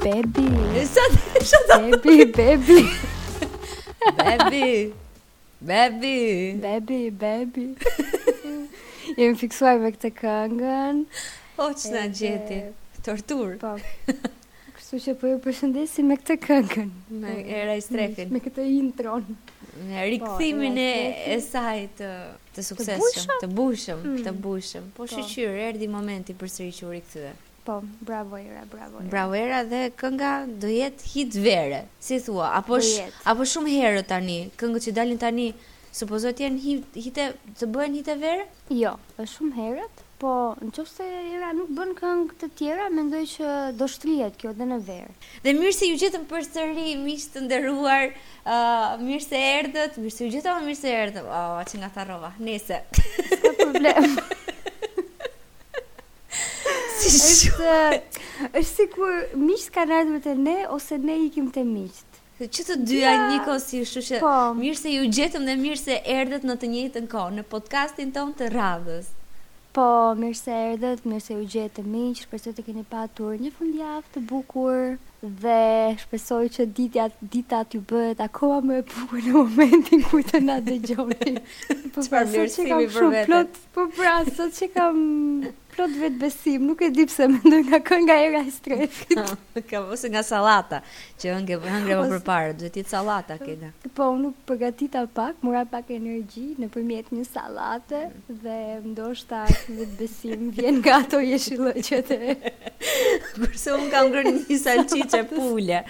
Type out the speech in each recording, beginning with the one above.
Baby. Sa sa baby, baby. Baby. Baby. Baby, baby. Jemi fiksuar me këtë këngën. O ç'na gjeti. Torturë. Po. Kështu që po ju përshëndesim me këtë këngën, me Era Istrefin. Me këtë intron. Në rikthimin po, e, e saj të të suksesshëm, të bujshëm, hmm. të bujshëm. Po, po. shyqyr, erdhi momenti përsëri që u rikthye. Po, bravo Era, bravo Era. Bravo Era dhe kënga do jetë hit vere, si thua, apo sh, apo shumë herët tani, këngët që dalin tani, supozohet të jenë hit, hite, të bëhen hite vere? Jo, është shumë herët, po në qoftë se Era nuk bën këngë të tjera mendoj që do shtrihet kjo dhe në verë. Dhe mirë se ju gjetëm përsëri miq të nderuar uh, mirë se erdhët mirë se ju gjetëm mirë se erdhëm oh, që nga tharrova nese s'ka problem si është është sikur miqtë kanë ardhur te ne ose ne ikim te miqtë Që të dyja ja. njëkohësisht, kështu që po. mirë se ju gjetëm dhe mirë se erdhët në të njëjtën kohë në podcastin tonë të radhës. Po, mirë se erdhët, mirë se ju gjetëm miq, shpresoj të keni patur një fundjavë të bukur dhe shpresoj që ditja dita t'ju bëhet akoma më e bukur në momentin kur të na dëgjoni. Po pra, sot që kam shumë plot, po pra, sot që kam Plot vetëbesim, nuk e di pse mendoj nga kënga Era Istrefit. Ka ose nga sallata, që ënge hëngre më përpara, duhet të jetë sallata kënga. Po, unë u përgatita pak, mora pak energji nëpërmjet një sallate dhe ndoshta vetëbesimi vjen nga ato jeshillëqet. Kurse unë kam ngrënë një salçiçe pule.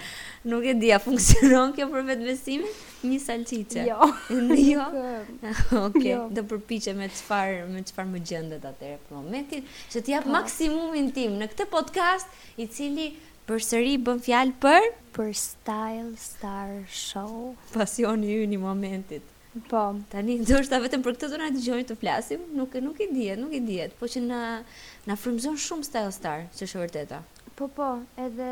Nuk e di a funksionon kjo për vetëbesimin? Një salçiçe. Jo. Jo. Okej, jo. do përpiqem me çfarë me çfarë më gjendet atëherë për momentin që të jap po. maksimumin tim në këtë podcast, i cili përsëri bën fjalë për për Style Star Show. Pasioni ynë i momentit. Po. Tani ndoshta vetëm për këtë do na dëgjoni të flasim, nuk nuk i dihet, nuk i dihet, po që na na frymëzon shumë Style Star, ç'është e vërteta. Po po, edhe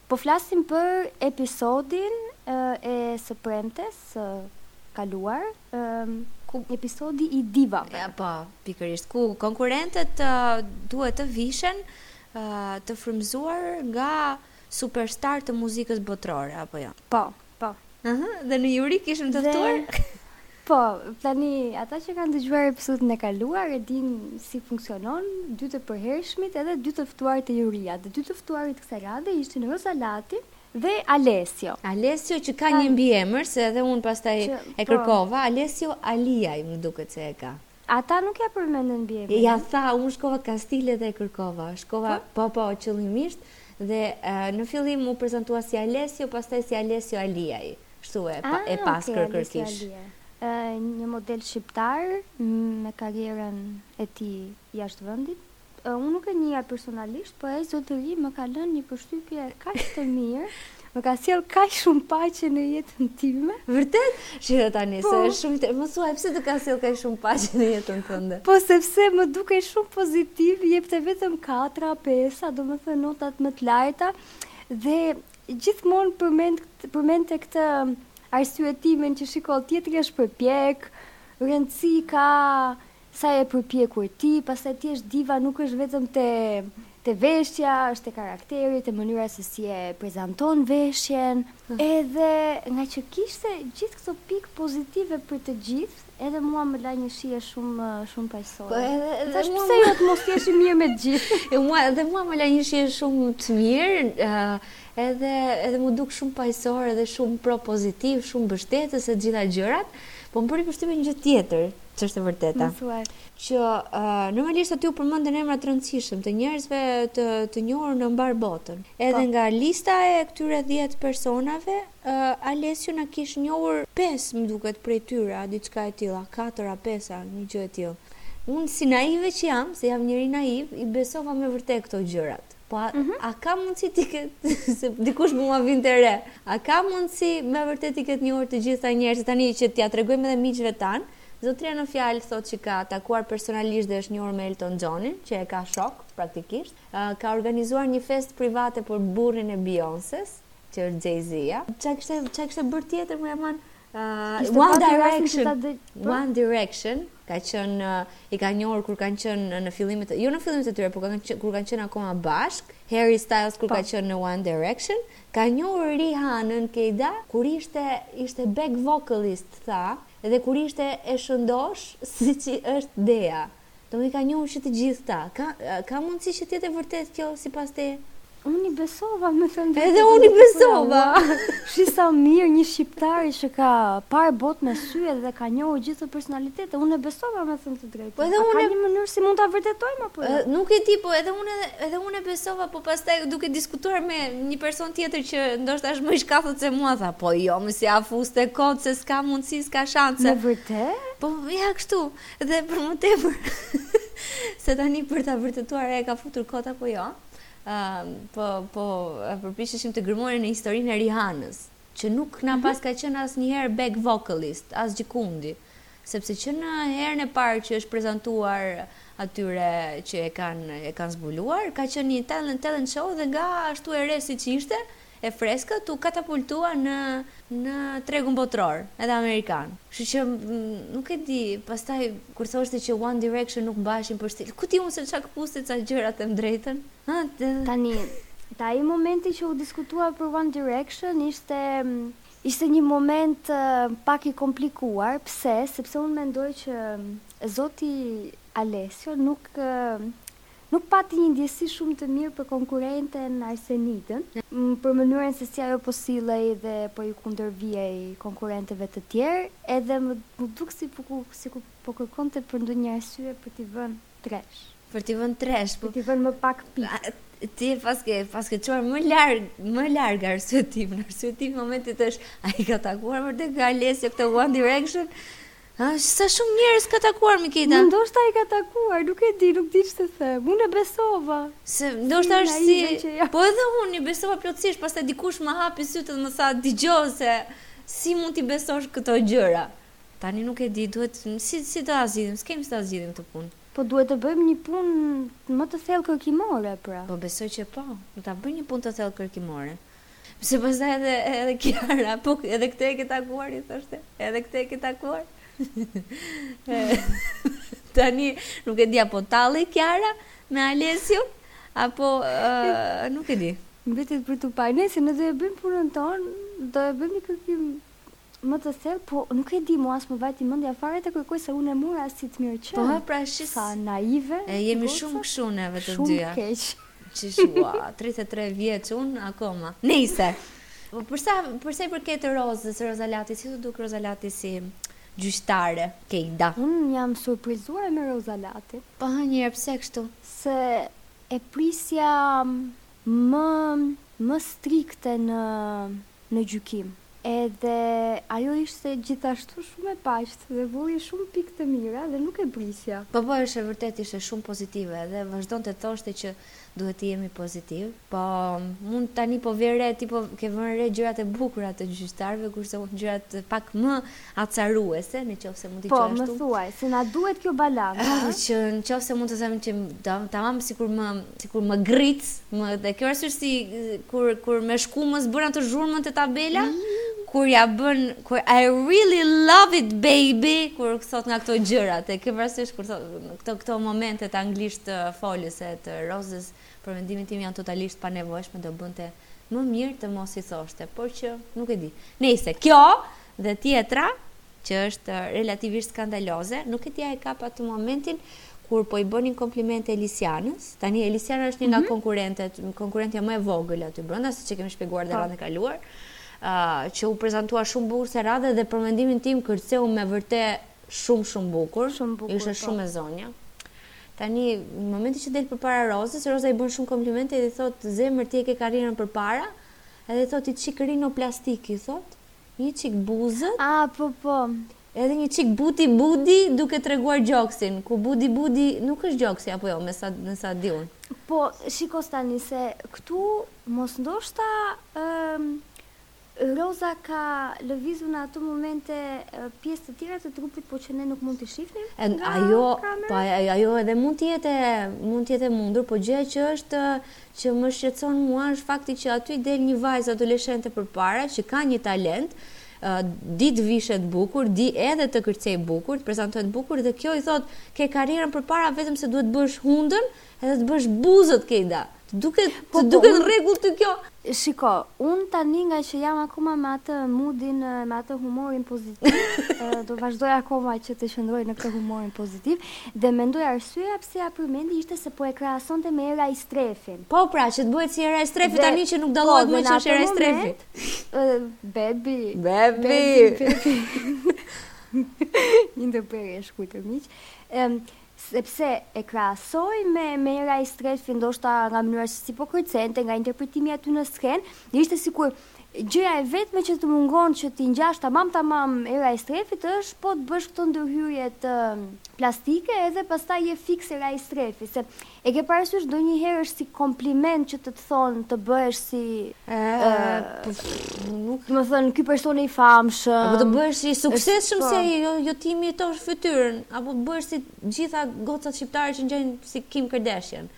Po flasim për episodin e së premtes së kaluar, ku episodi i divave. Po, pikërisht ku konkurrentet duhet të vishen të frymëzuar nga superstar të muzikës botërore apo jo. Po, Po. Ëh, dhe në juri kishim të ftuar. Po, tani ata që kanë dëgjuar episodin e kaluar e dinë si funksionon dy të përhershmit edhe dy të ftuarit te juria. Dhe dy të ftuarit kësaj radhe ishin Roza Lati dhe Alesio. Alesio që ka një mbiemër se edhe unë pastaj që, e po. kërkova, po. Alesio Aliaj më duket se e ka. Ata nuk ia përmendën mbiemrin. Ja tha, unë shkova kastile dhe e kërkova. Shkova, po, po, po qëllimisht dhe në fillim u prezantua si Alessio, pastaj si Alessio Aliaj. Kështu e, ah, e paske kërkuar. Një model shqiptar me karrierën e tij jashtë vendit. Unë nuk e njija personalisht, po ai zotëri më ka lënë një përshtypje kaq të mirë, më ka sjell kaq shumë paqe në jetën time. Vërtet? Shihë tani po, se është shumë të mësuaj pse të ka sjell kaq shumë paqe në jetën tënde. Po sepse më dukej shumë pozitiv, jepte vetëm 4, 5, domethënë notat më të larta dhe gjithmonë përmend përmendte këtë arsyetimin që shiko tjetri është përpjek, rëndësi ka Sa je përpjekur ti, pastaj të qenit diva nuk është vetëm te te veshja, është te karakteri, te mënyra se si e prezanton veshjen, edhe ngaqë kishte gjithë këto pikë pozitive për të gjithë, edhe mua më la një shije shumë shumë paqësore. Po edhe edhe Thash, mua pse jo të mos jesh i mirë me të gjithë. E mua edhe mua më la një shije shumë të mirë, edhe edhe m'u duk shumë paqësor edhe shumë pro pozitiv, shumë mbështetës e të gjitha gjërat, po më bëri përshtypje një gjë tjetër. Ç'është e vërteta. Më thuaj. Që normalisht aty u përmendën emra të rëndësishëm të njerëzve të të njohur në mbarë botën. Edhe po. Po. nga lista e këtyre 10 personave, uh, Alessio na kish njohur 5, më duket, prej tyre, a diçka e tilla, 4 a 5 a një gjë e tillë. Unë si naive që jam, se jam njeri naiv, i besova me vërtet këto gjërat. Po a, mm -hmm. a ka mundësi t'i ketë, se dikush mua ma vinte re, a ka mundësi me vërtet t'i ketë njohur të gjithë njerëzit, tani që t'ja tregojmë edhe miqve tanë, zotria në fjalë thotë që ka takuar personalisht dhe është njohur me Elton Johnin, që e ka shok praktikisht, uh, ka organizuar një festë private për burrin e Beyoncé's, që është Jay-Z-ja. Ça kishte bërë tjetër, më aman, Uh, One Direction, po? One Direction, ka qenë uh, i ka njohur kur kanë qenë në fillimet jo në fillimet e tyre, por kur kanë kur kanë qenë akoma bashkë, Harry Styles kur po. ka po. qenë në One Direction, ka njohur Rihanën Kejda kur ishte ishte back vocalist tha, dhe kur ishte e shëndoshë siç është Dea. Domethënë i ka njohur që të gjithë këta. Ka ka mundësi që të jetë e vërtetë kjo sipas teje? Unë i besova, me thënë drejtë. Edhe unë i besova. Shi sa mirë një shqiptari që ka parë botë me sy edhe ka njohur gjithë këto personalitete. Unë e besova, me thënë të drejtë. Po edhe unë ka një mënyrë si mund ta vërtetojmë apo jo? Nuk e di, po edhe unë edhe unë e besova, po pastaj duke diskutuar me një person tjetër që ndoshta është më i shkathët se mua, tha, po jo, mos ia fuste kot se s'ka mundësi, s'ka shanse. Me vërtet? Po ja kështu. Dhe për më tepër, se tani për ta vërtetuar e ka futur kot apo jo, ëm po po përpiqeshim të gërmonim në historinë e Rihanës, që nuk na paska qenë asnjëherë back vocalist, as gjikundi, sepse që në herën e parë që është prezantuar atyre që e kanë e kanë zbuluar, ka qenë një talent talent show dhe nga ashtu e re siç ishte, e freskët u katapultua në në tregun botëror, edhe amerikan. Kështu që nuk e di, pastaj kur thoshte që One Direction nuk mbaheshin për stil, ku di unë se ça këpuste ca gjëra të them të drejtën? Ëh? Tani, te ai momenti që u diskutua për One Direction ishte ishte një moment pak i komplikuar, pse, sepse unë mendoj që zoti Alessio nuk Nuk pati një ndjesi shumë të mirë për konkurrenten Arsenidën, për mënyrën se si ajo po sillej dhe po i kundërvihej konkurrenteve të tjerë, edhe më u duk sikur po kërkonte për ndonjë arsye për t'i vënë tresh. Për t'i vënë tresh, po. Për t'i vënë më pak pikë. Ti e paske, paske çuar më larg, më larg arsyetimin. Arsyetimi i momentit është, ai ka takuar vërtet Alessio këtë One Direction? Aq sa shumë njerëz ka takuar Mikita. Ndoshta i ka takuar, nuk e di, nuk di ç'të them. Unë e besova. Se ndoshta është si Po edhe unë i besova plotësisht, pastaj dikush më hapi sytë dhe më tha dëgjo se si mund t'i besosh këto gjëra. Tani nuk e di, duhet si si do ta zgjidhim, s'kemi si ta zgjidhim këtë punë. Po duhet të bëjmë një punë më të thellë kërkimore pra. Po besoj që po, do ta bëjmë një punë të thellë kërkimore. Se pastaj edhe edhe Kiara, po edhe këtë e ke takuar i thoshte? Edhe këtë e ke takuar? Tani nuk e di apo tallej Kiara me Alesion apo uh, nuk e di. Mbetet për të parë. Nëse ne do e bëjmë punën tonë, do e bëjmë një kërkim më të thellë po nuk e di mua s'më vajti mendja fare të kërkoj se unë e mora si të mirëqenë sa naive goca shumë keq. Qysh ua tridhjetë e tre vjeç unë akoma nejse për sa për sa i përket Rozës Roza Latit si t'u duk Roza Lati si gjyqtare Kejda. Unë jam surprizuar me Roza Latin. Po hë njëherë pse kështu. Se e prisja më më strikte në në gjykim. Edhe ajo ishte gjithashtu shumë e paqtë dhe vuri shumë pikë të mira dhe nuk e prisja. Po po është e vërtetë ishte shumë pozitive edhe vazhdonte thoshte që duhet të jemi pozitiv po mund tani po vë re ti po ke vënë re gjërat e bukura të gjyqtarëve kurse unë gjërat pak më Acaruese, në qoftë se mund t'i quaj ashtu. Po, më thuaj, se na duhet kjo balancë. Ah, që në qoftë se mund të them që tamam sikur më sikur më grit, më dhe kjo është si kur kur me shkumës bën atë zhurmën te tabela. Mm. Kur ja bën, kur I really love it baby, kur thot nga këto gjërat, e ke parasysh kur thot këto këto momente të anglishtfolëse të Rozës, për mendimin tim janë totalisht panevojshme, do bënte më mirë të mos i thoshte, por që nuk e di. Nejse kjo Dhe tjetra, që është relativisht skandaloze, nuk e di a e kape atë momentin kur po i bënin komplimente Elisianës. Tani Elisiana është një nga mhm. konkurrentet, konkurrentja më e vogël aty brenda, siç e kemi shpjeguar dhe po. radhën e kaluar, që u prezantua shumë bukur kësaj radhe dhe për mendimin tim kërceu me vërtetë shumë shumë bukur. Shumë bukur. Ishte po. shumë e zonja. Tani, në momentin që del përpara Rozës, Roza i bën shumë komplimente dhe i thot zemër ti e ke karrierën përpara, edhe i thot një çik rinoplastikë, i thot. Një çik buzët. Ah, po, po. Edhe një çik budi budi duke treguar gjoksin, ku budi budi nuk është gjoksi apo jo, me sa me sa di unë. Po, shiko tani se këtu mos ndoshta ë Roza ka lëvizur në ato momente pjesë të tjera të trupit, po që ne nuk mund t'i shifnim. E, ajo, pa, po, ajo edhe mund të jetë mund të jetë mundur, po gjëja që është Që më shqetëson mua është fakti që aty i del një vajzë adoleshente përpara që ka një talent, di të vishet bukur, di edhe të kërcejë bukur, të prezantohet bukur dhe kjo i thotë ke karrierën përpara vetëm se duhet të bësh hundën edhe të bësh buzët Kejda. Të duket po, të po, duket në rregull ty kjo? Shiko, unë tani nga që jam akoma me atë moodin, me atë humorin pozitiv, do vazhdoj akoma që të qëndroj në këtë humorin pozitiv. Dhe mendoj arsyeja pse ja përmendi ishte se po e krahasonte me Era Istrefin. Po pra, që të bëhet si Era Istrefi tani që nuk dallohet më që është Era Istrefi. Bebi. Bebi. Një ndërprerje e shkurtër miq. Ëm sepse e krahasoj me me Era Istrefin ndoshta nga mënyra se si po kërcente, nga interpretimi aty në skenë, ishte sikur Gjëja e vetme që të mungon që t'i ngjash tamam tamam Era Istrefit është po të bësh këto ndërhyrjet plastike edhe pastaj je fiks Era Istrefi, se e ke parasysh ndonjëherë është si kompliment që të të thonë të bëhesh si domethënë ky personi i famshëm. Apo të bëhesh i suksesshëm se po. jo, jo t'i imitosh fytyrën, apo të bëhesh si gjitha gocat shqiptare që ngjajnë si Kim Kardashian.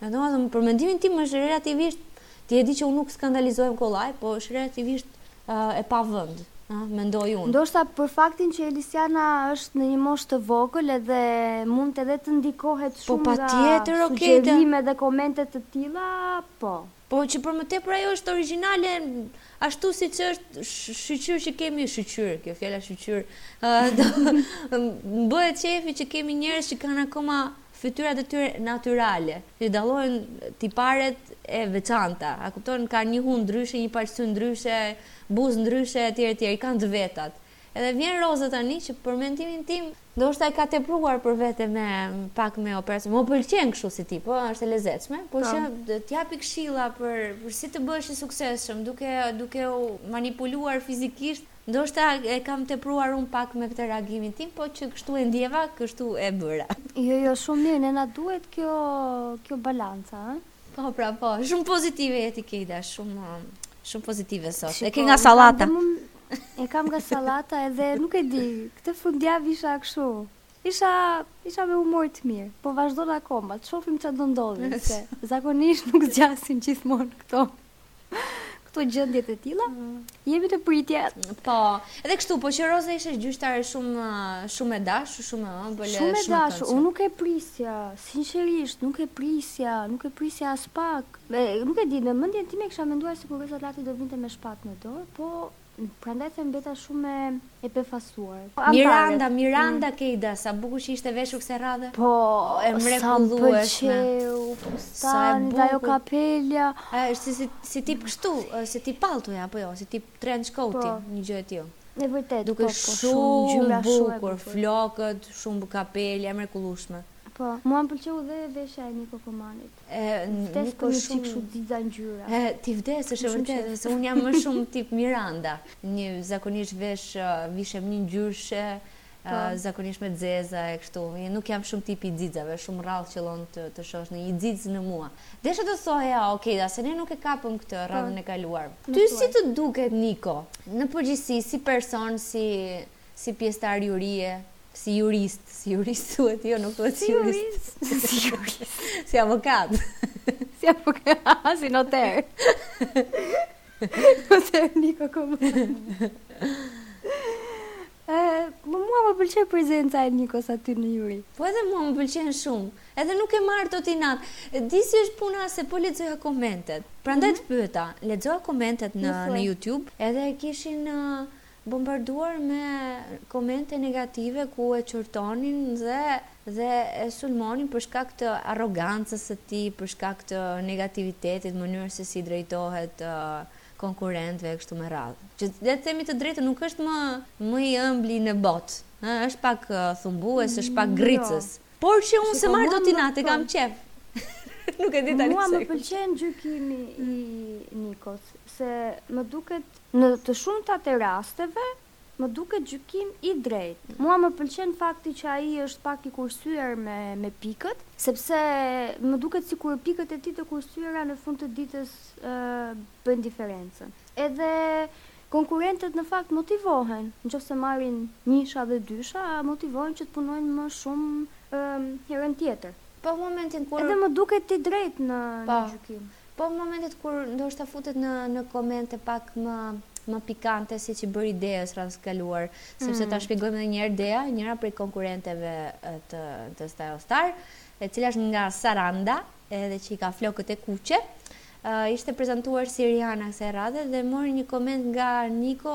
Domethënë, për mendimin tim është relativisht, ti e di që unë nuk skandalizohem kollaj, po është relativisht e pavënd, ëh, mendoj unë. Ndoshta për faktin që Elisiana është në një moshë të vogël edhe mund edhe të ndikohet shumë nga sugjerime dhe komente të tilla, po. Po që për më tepër ajo është origjinale ashtu siç është shyqyr që kemi shyqyr, kjo fjala shyqyr, më bëhet qefi që kemi njerëz që kanë akoma fytyrat e tyre natyrale, që dallohen tiparet e veçanta. A kupton, kanë një hundë ndryshe, një palë sy ndryshe, buzë ndryshe etj etj, i kanë të vetat. Edhe vjen Roza tani që për mendimin tim ndoshta e ka tepruar për veten e pak me operacion. Më pëlqen kështu si tip, po është e lezetshme, por po. që të japi këshilla për për si të bëhesh i suksesshëm duke duke u manipuluar fizikisht, ndoshta e kam tepruar unë pak me këtë reagimin tim, po që kështu e ndjeva, kështu e bëra. Jo, jo, shumë mirë, ne na duhet kjo kjo balanca, ëh. Po pra po, shumë pozitive je ti Kejda, shumë shumë pozitive sot. E ke nga sallata. E kam nga sallata edhe nuk e di, këtë fundjavë isha kështu. Isha isha me humor të mirë, po vazhdon akoma. Të shofim ça do ndodhi se zakonisht nuk zgjasin gjithmonë këto. Këto gjendjet e tila, mm. jemi në pritje. Po, edhe kështu, po që Roza ishte gjyqtare shumë, shumë e dashur, shumë e ëmbël, shumë e dashur, unë nuk e prisja, sinqerisht, nuk e prisja, nuk e prisja aspak. nuk e di, në mendjen time kisha menduar se kur Roza Lati do vinte me shpatë në dorë, po Prandaj seç mbeta shumë e e befasuar. Miranda Miranda Kejda sa bukur që ishte veshur këtë radhë. Po, sa më pëlqeu fustani dhe ajo kapelja. Është si si tip kështu, si tip pallto apo jo, si tip trench coat, një gjë e tillë. E vërtetë, po, dukej shumë ngjyra shumë e bukur, flokët, shumë kapelja e mrekullueshme. Po, mua më pëlqeu dhe veshja e Niko Komanit. E, nuk pëlqen shumë... Kështu disa ngjyra. E, ti vdes, është e vërtetë, se unë jam më shumë tip Miranda. Një zakonisht vesh vishem njëngjyrëshe, po. zakonisht me zeza e kështu. Nuk jam shumë tip i xixave, shumë rrallë qëllon të, të shohësh ndonjë xixë në mua. Desha të thoja, ja, okej, okay, se ne nuk e kapëm këtë po. radhën e kaluar. Ty si t'u duk, Niko, në përgjithësi, si person, si Si pjesëtar jurie, si jurist, si jurist thuhet, jo nuk thuhet si jurist. Si jurist. si avokat. si avokat, si noter. noter Niko Koma. Eh, më mua më pëlqen prezenca e Nikos aty në juri. Po edhe mua më pëlqen shumë. Edhe nuk e marr dot inat. Di si është puna se po lexoja komentet. Prandaj mm -hmm. të mhm. pyeta, lexoja komentet në në YouTube, edhe kishin uh, bombarduar me komente negative ku e qortonin dhe dhe e sulmonin për shkak të arrogancës së tij, për shkak të negativitetit, mënyrës se si i drejtohet konkurrentëve e kështu me radhë. Që le të themi të drejtën nuk është më më i ëmbëli në botë, ë është pak thumbues, është pak grricës. Por që unë s'e marr dot inat, e kam qejf. nuk e di tani pse. Mua më pëlqen gjykimi i Nikos, se më duket Në të shumtën e rasteve, më duket gjykim i drejtë. Mua më pëlqen fakti që ai është pak i kursyer me me pikët, sepse më duket sikur pikët e tij të kursyera në fund të ditës bëjnë diferencën. Edhe konkurrentët në fakt motivohen, në qoftë se marrin njësha dhe dysha, motivohen që të punojnë më shumë herën tjetër. Po, në momentin kur. Edhe më duket i drejtë në gjykim. Po. Po në momentet kur ndoshta futet në në komente pak më më pikante siç i bëri Deës radhën e kaluar, sepse ta shpjegojmë edhe një herë Dea, njëra prej konkurrenteve të të Style Star, e cila është nga Saranda, edhe që i ka flokët e kuqe, ishte prezantuar si Rihanna kësaj radhe dhe mori një koment nga Niko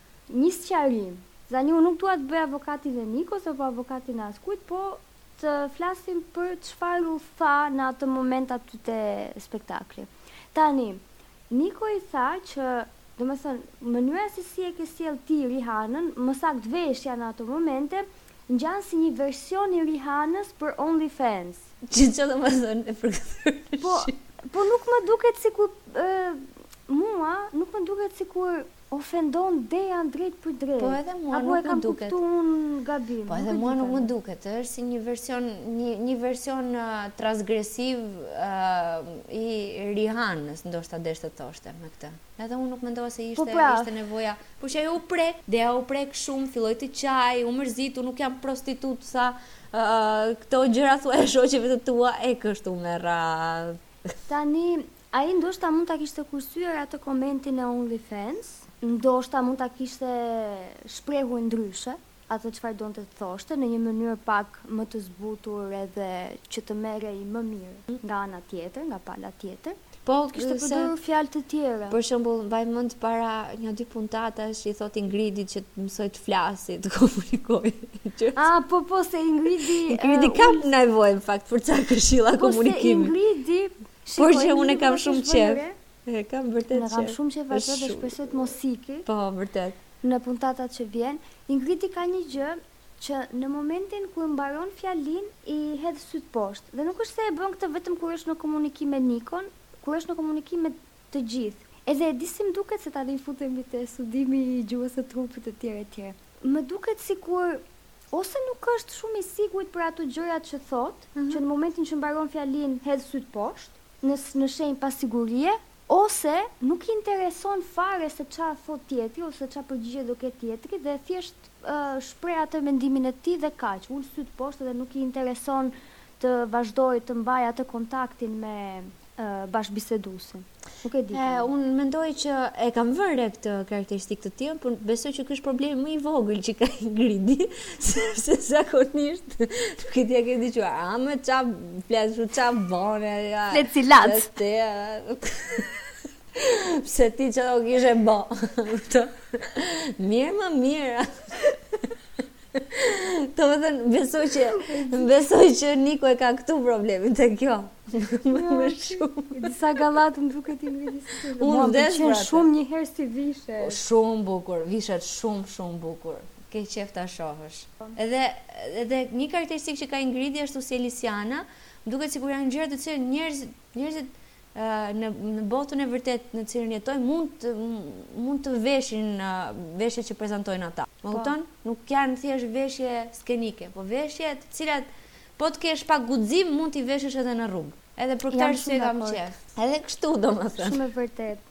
Një sqarim. Tani unë nuk dua të bëj avokatin e Nikos apo avokatin e askujt po të flasim për çfarë u tha në atë moment aty te spektakli. Tani Niko i tha që domethënë mënyra se si e ke sjellë ti Rihanën, më saktë veshja në ato momente, ngjan si një version i Rihanës për Only Fans. Që çfarë domethënë e përkthyer në shqip? Po po nuk më duket sikur mua nuk më duket sikur Ofendon Dejan drejtpër Po drejt. edhe mua Apo nuk e më kam duket. kuptu unë gabim? Po Nuk edhe e mua di nuk më tani. duket, ë, është si një version, një, një version ë, transgresiv ë, i Rihanës, ndoshta deshte të thoshte me këtë. Edhe unë nuk mendova se Po ishte, pra. ishte nevoja. Por që ajo u prek, Dea u prek shumë, filloi të qajë, u mërzit, unë nuk jam prostitutë, tha, ë, këto gjëra thuaja shoqeve të tua e kështu me radhë. Tani, Ai ndoshta mund ta kishte kursyer atë komentin e Only Fans, ndoshta mund ta kishte shprehur ndryshe atë çfarë donte të thoshte në një mënyrë pak më të zbutur edhe që të merrej më mirë nga ana tjetër, nga pala tjetër. Po, të kishte përdorur fjalë të tjera. Për shembull, mbaj mend para nja dy puntatash i thotë Ingridit që të mësojë të flasi, të komunikojë. Ah, po po se Ingridi Ingridi ka nevojë në fakt për ca këshilla komunikimi. Po se Ingridi Por që unë kam shumë qef. E kam vërtet qef. Kam shumë qef të vazhdojë dhe shpresoj të mos iki. Po, vërtet. Në puntatat që vijnë, Igridi ka një gjë që në momentin kur mbaron fjalinë hedh sytë poshtë dhe nuk është se e bën këtë vetëm kur është në komunikim me Nikon, kur është në komunikim me të gjithë. Edhe e di si më duket, se tani futemi te studimi i gjuhës së trupit etj etj. Më duket sikur ose nuk është shumë i sigurt për ato gjërat që thotë, që në momentin që mbaron fjalinë hedh sytë poshtë, në në shenjë pasigurie, ose nuk i intereson fare se ça thotë tjetri ose ça përgjigje do ketë tjetri dhe thjesht shpreh atë mendimin e tij dhe kaq, ul sytë poshtë dhe nuk i intereson të vazhdojë të mbajë atë kontaktin me bashkëbiseduesin. Nuk e di tani. Unë mendoj që e kam vënë re këtë karakteristikë të tij, por besoj që ky është problemi më i vogël që ka Igridi, sepse zakonisht nuk e di a ke dëgjuar, a më ça flas për ça bën ajo. Le të cilat. Pse ti çdo kishe bërë. Mirë më mirë. Domethënë, besoj që, besoj që Niko e ka këtu problemin te kjo. Më jo, më shumë. I di sa gallatë më duket Igridi si të dhe. Unë dhe zbratë. shumë një herë si vishet. Shumë bukur, vishet shumë, shumë bukur. Ke qef ta shohësh. Po. Edhe, edhe një karakteristikë që ka Igridi ashtu si Elisiana, më duket sikur janë gjëra të cilat njerëzit Njerëzit në në botën e vërtetë në të cilën jetojmë mund mund të veshin veshjet që prezantojnë ata. Më, po, kupton? Nuk janë thjesht veshje skenike, po veshje të cilat po të kesh pak guxim mund t'i veshësh edhe në rrugë. Edhe për këtë arsye kam qejf. Edhe kështu domethënë. Shumë e vërtetë.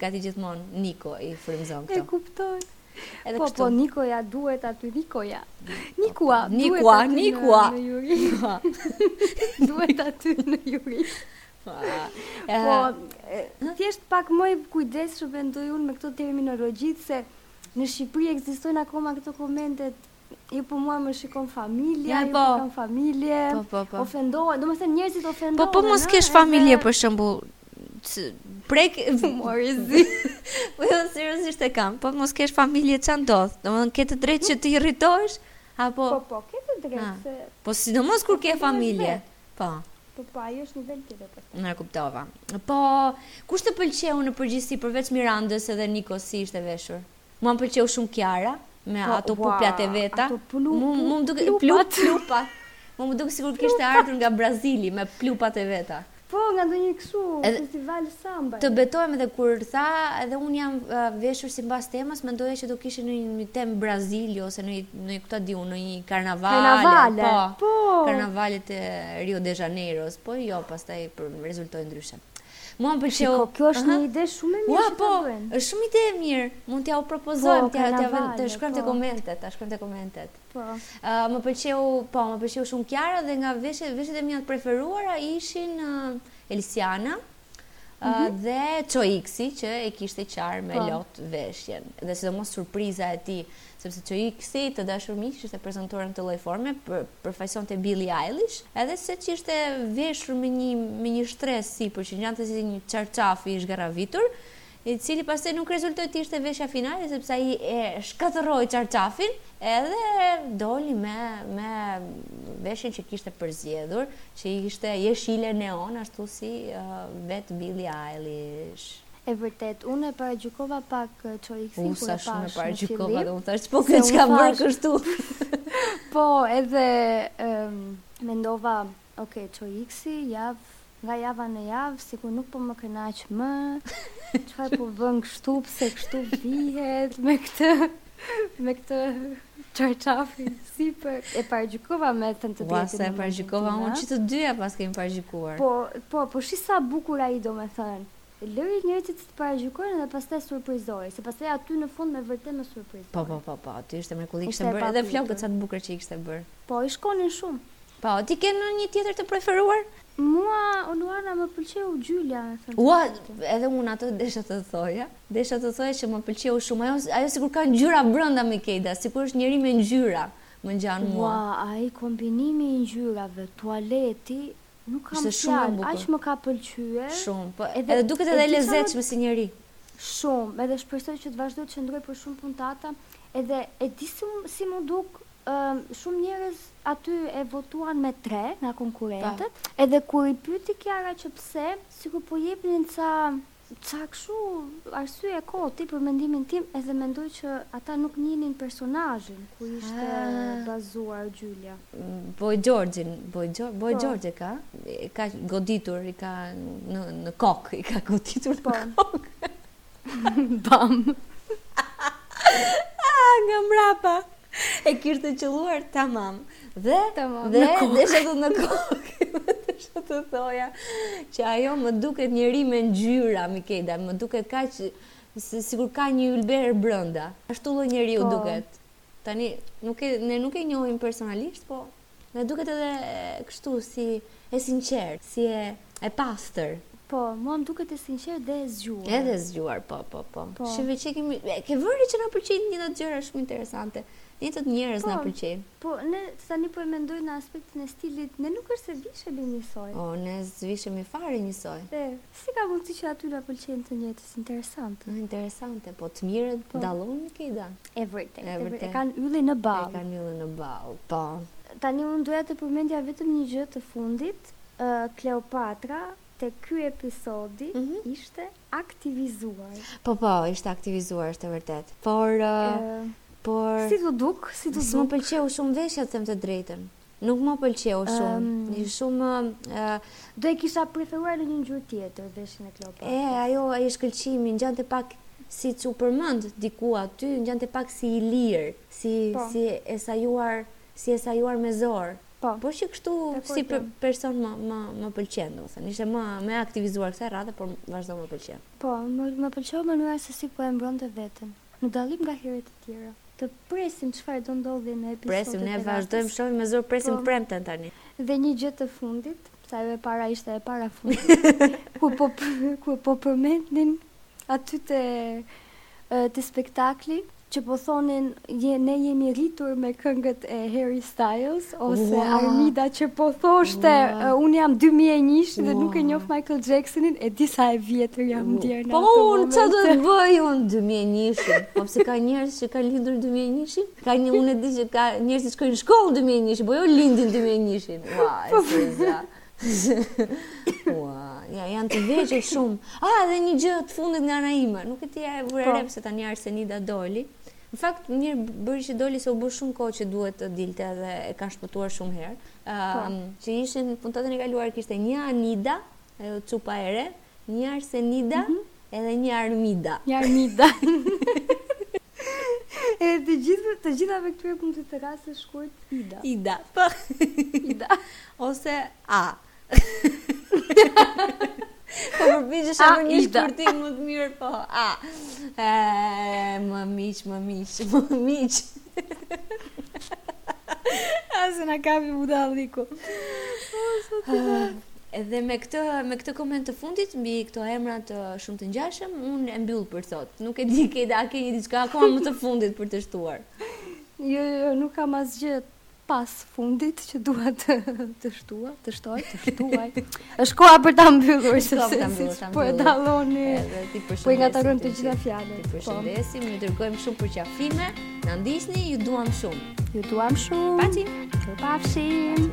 Gati gjithmonë Niko i frymëzon këto. E kuptoj. Edhe po, po Nikoja duhet aty Nikoja. Nikua, Nikua, Nikua. Në juri. Duhet aty në juri. Po, thjesht pak më i kujdesshëm mendoj unë me këto terminologjitë se në Shqipëri ekzistojnë akoma këto komentet Jo, po mua më shikon familja, jo, po, po kam familje. Po, po, po. Ofendohen, domethënë njerëzit ofendohen. Po, po, mos kesh familje, për shembull, prek humor i zi. Po jo seriozisht e kam. Po mos kesh familje ça ndodh. Domethënë ke të drejtë që të irritohesh apo Po po, ke të drejtë ah. se Po sidomos kur ke familje. Po. Po po, ajo është nivel tjetër për të. A, kuptova. Po kush të pëlqeu në përgjithësi përveç Mirandës edhe Nikos si ishte veshur? Mua më pëlqeu shumë Kiara me po, ato puplat e veta. Ato plu, mu, mu, mu, duke, plupat. plupat. Mu më dukej sikur kishte ardhur nga Brazili me plupat e veta. Po, nga ndonjë kshu, festival samba. Të betohem edhe kur tha, edhe unë jam uh, veshur simbas temës, mendoja që do kishin ndonjë temë Brazili, ose ndonjë ku ta di unë, ndonjë karnaval. Karnavale, po. po. Karnavalet e Rio de Janeiro, po jo, pastaj rezultoi ndryshe. Mua më pëlqeu. Shiko, kjo është një ide shumë e mirë që ta bëjmë. Po, është shumë ide e mirë. Mund t'ua propozojmë, t'ja të shkruajmë te po. komentet, ta shkruajmë te komentet. Po. Më pëlqeu, po, më pëlqeu shumë Kiara dhe nga veshjet, veshjet e mia të preferuara ishin Elsiana mhm. dhe Çoiksi që e kishte qarë me po. lot veshjen. Dhe sidomos surpriza e tij sepse Çoiksi të dashur miq ishte prezantuar në këtë lloj forme, për, përfaqësonte Billie Eilish, edhe seç ishte veshur me një, me një shtresë sipër, që ngjante si një çarçaf i zhgarravitur, i cili pastaj nuk rezultoi të ishte veshja finale sepse ai e shkatërroi çarçafin edhe doli me me veshjen që kishte përzgjedhur, që ishte jeshile neon ashtu si uh, vetë Billie Eilish. E vërtetë, unë e paragjykova pak Çoiksin kur e pashë në fillim. U, sa shumë e paragjykova dhe unë thashë, po këtë ç'ka bërë kështu. Po, edhe mendova, ok, Çoiksi, javë, nga java në javë, sikur nuk po më kënaq më, çfarë po bën kështu, pse kështu vishet, me këtë, me këtë çarçafin sipër e paragjykova me thënë të drejtën. Ua sa e paragjykova unë që të dyja paskemi paragjykuar. Po, po, po shi sa bukur ai domethënë. Lëri njerëzit të të paragjykojnë dhe pastaj surprizoji, se pastaj aty në fund me vërtet më surprizoi. Po, po, po, po, aty ishte mrekulli, kishte bërë edhe flokët sa të bukur që i kishte bërë. Po, i shkonin shumë. Po, ti ke ndonjë tjetër të preferuar? Mua, o Luana, më pëlqeu Xhulia, me thënë. Ua, edhe unë atë desha të thoja. Desha të thoja që më pëlqeu shumë. Ajo, ajo sikur ka ngjyra brenda Mikejda, sikur është njeri me ngjyra më ngjan mua. Ua, ai kombinimi i ngjyrave, tualeti, Nuk kam Ishte shumë e fjalë, bukur. aq më ka pëlqyer. Shumë, po Edhe- edhe duket e edhe e di çfarë më- lezetshme si njeri. Shumë, edhe shpresoj që të vazhdojë të qëndrojë për shumë puntata, edhe e di si, mu- si m'u duk, ëm, shumë njerëz aty e votuan me tre nga konkurrentët, edhe kur i pyti Kiara që pse, sikur po jepnin ca Ca kshu arsye koti për mendimin tim edhe mendoj që ata nuk njihnin personazhin ku ishte bazuar Xhulia. Boy George-in, Boy George, Boy George e ka, e ka goditur, i ka rënë në kokë, i ka goditur në kokë. Bam. Ah, nga mbrapa. E kishte qëlluar tamam Dhe tamam, Dhe desha të në kokë Desha të thoja Që ajo më duket njeri me ngjyra Mikeda Më duket kaq si, Sikur ka një ylber brenda Ashtu lloj njeriu po. duket Tani nuk e, ne nuk e njohim personalisht Po Më duket edhe kështu si e sinqertë, si e e pastër. Po, mua më duket e sinqertë dhe e zgjuar. Edhe e zgjuar, po, po, po. po. Shih çfarë kemi, e, ke vënë re që na pëlqejnë njëjtat gjëra shumë interesante. Njëjtët njerëz po, na pëlqejnë. Po, ne tani po e mendoj në aspektin e stilit, ne nuk është se vishemi njësoj. O, ne s'vishemi fare njësoj. E, Si ka mundësi që aty na pëlqejnë të njëjtët, interesante. Interesante, po të mirët dallojnë nuk i da. E vërtetë, e vërtetë, e kanë yllin në ballë. E kanë yllin në ballë, po. Tani unë doja të përmendja vetëm një gjë të fundit, Kleopatra tek ky episodi ishte aktivizuar. Po, po, ishte aktivizuar, është e vërtetë. Por, por. Si t'u duk, si t'u duk. S'më pëlqeu shumë veshja të them të drejtën. Nuk më pëlqeu shumë. Një shumë... Do e kisha preferuar në një ngjyrë tjetër, veshjen e Kleopatrës. E, ajo, ai shkëlqimi, ngjante pak siç u përmend diku aty, ngjante pak si i lirë, si, po. si e sajuar, si e sajuar me zor. Po. Por që kështu si për person më, më, më pëlqen, domethënë. Ishte më, më e aktivizuar kësaj radhe, por vazhdon më pëlqen. Po, më, më pëlqeu mënyra se si po e mbronte veten. Në dallim nga herët e tjera. Të presim çfarë do ndodhë në episodet e radhës. Presim, ne vazhdojmë shohim me zor presim premten tani. Dhe një gjë të fundit, se ajo e para ishte e para fundit, kur po kur po përmendnin aty te te spektakli që po thonin je, ne jemi rritur me këngët e Harry Styles. Ose wow. Armida që po thoshte, wow. uh, unë jam 2001 wow. dhe nuk e njof Michael Jacksonin, e di sa e vjetër jam wow. ndier në po, ato momente. Po unë çfarë do të bëj unë 2001-shin? Po pse ka njerëz që kanë lindur 2001-shin? Ka një unë e di që ka njerëz që shkojnë në shkollë 2001-shin, po jo lindin 2001-shin. Ua, wow, po, e se zja. Ua, ja, janë të vegjël shumë. A, ah, dhe një gjë të fundit nga ana ime, nuk e di e vure re po. se tani Arsenida doli. Në fakt mirë bëri që doli se u bë shumë kohë që duhet të dilte dhe e kanë shpëtuar shumë herë. Po. Ëm që ishin puntatën e kaluar kishte një Anida, ajo gocupa e re, një Arsenida mhm. edhe një Armida. Një Armida. E të gjithë të gjithave këtyre mund të thërrasësh shkurt Ida. Ida. Po. Ida. Ose A. Po përpiqesha të bëj një shkurtim më të mirë po. A. E, më miq, më miq, më miq. A se na kapi budalliku. Ah, edhe me këtë me këtë koment të fundit mbi këto emrat shumë të ngjashëm, un e mbyll për sot. Nuk e di ke a ke një diçka akoma më të fundit për të shtuar. Jo, jo, jo nuk kam asgjë Pas fundit që dua të të shtua, të shtoj, të shtuaj. Është koha për ta mbyllur, është koha për ta mbyllur. Po e dalloni. Po i ngatërrojmë të gjitha fjalët. Ju po. përshëndesim, ju dërgojmë shumë përqafime. Na ndiqni, ju duam shumë. Ju duam shumë. Paçi. Ju pafshim.